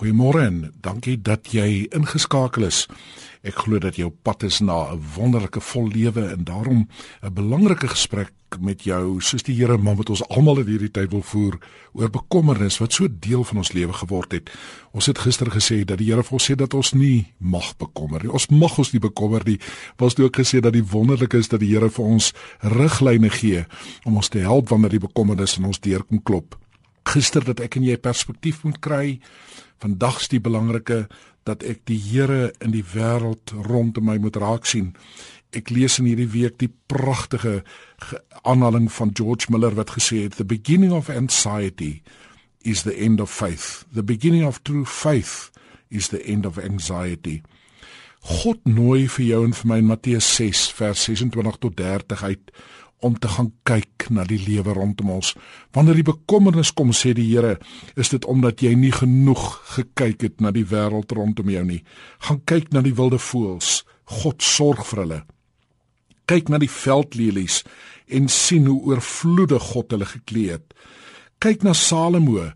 Goeiemôre en dankie dat jy ingeskakel is. Ek glo dat jy op pad is na 'n wonderlike vol lewe en daarom 'n belangrike gesprek met jou soos die Here maar met ons almal in hierdie tyd wil voer oor bekommernis wat so deel van ons lewe geword het. Ons het gister gesê dat die Here vir ons sê dat ons nie mag bekommer nie. Ons mag ons nie bekommer nie. Was dit ook gesê dat die wonderlike is dat die Here vir ons riglyne gee om ons te help wanneer die bekommernis in ons deur kom klop. Gister dat ek en jy perspektief moet kry Vandag is die belangrike dat ek die Here in die wêreld rondom my moet raak sien. Ek lees in hierdie week die pragtige aanhaling van George Miller wat gesê het the beginning of anxiety is the end of faith. The beginning of true faith is the end of anxiety. God nooi vir jou en vir my in Matteus 6 vers 26 tot 30 uit om te gaan kyk na die lewe rondom ons. Wanneer die bekommernis kom, sê die Here, is dit omdat jy nie genoeg gekyk het na die wêreld rondom jou nie. Gaan kyk na die wilde voëls. God sorg vir hulle. Kyk na die veldlelies en sien hoe oorvloedig God hulle geklee het. Kyk na Salomo.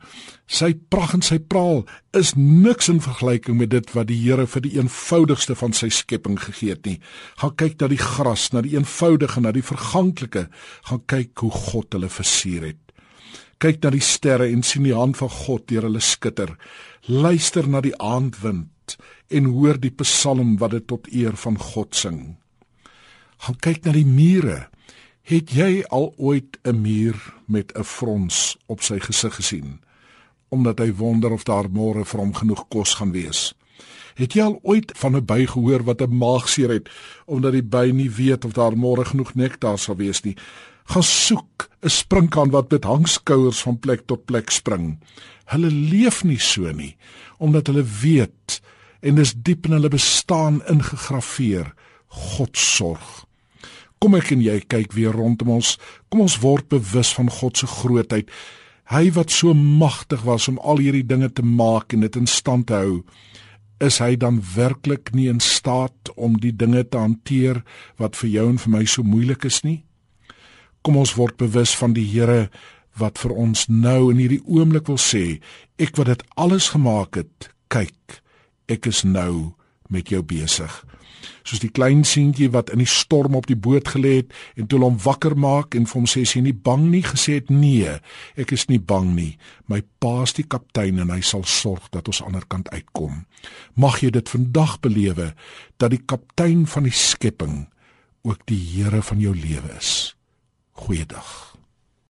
Sy pragt en sy praal is niks in vergelyking met dit wat die Here vir die eenvoudigste van sy skepping gegee het nie. Gaan kyk na die gras, na die eenvoudige, na die verganklike. Gaan kyk hoe God hulle versier het. Kyk na die sterre en sien die hand van God deur hulle skitter. Luister na die aandwind en hoor die psalm wat dit tot eer van God sing. Gaan kyk na die mure Het jy al ooit 'n muur met 'n frons op sy gesig gesien omdat hy wonder of daar môre vir hom genoeg kos gaan wees? Het jy al ooit van 'n by gehoor wat 'n maagseer het omdat die by nie weet of daar môre genoeg nektar sal wees nie? Gaan soek 'n sprinkaan wat met hangskouers van plek tot plek spring. Hulle leef nie so nie omdat hulle weet en dis diep in hulle bestaan ingegrafieer God sorg. Kom ek en jy kyk weer rondom ons. Kom ons word bewus van God se grootheid. Hy wat so magtig was om al hierdie dinge te maak en dit in stand te hou, is hy dan werklik nie in staat om die dinge te hanteer wat vir jou en vir my so moeilik is nie? Kom ons word bewus van die Here wat vir ons nou in hierdie oomblik wil sê, ek wat dit alles gemaak het, kyk, ek is nou met jou besig. Soos die klein seentjie wat in die storm op die boot gelê het en toe hom wakker maak en vir hom sê sy nie bang nie? gesê het nee ek is nie bang nie. My pa is die kaptein en hy sal sorg dat ons aan die ander kant uitkom. Mag jy dit vandag belewe dat die kaptein van die skepping ook die Here van jou lewe is. Goeiedag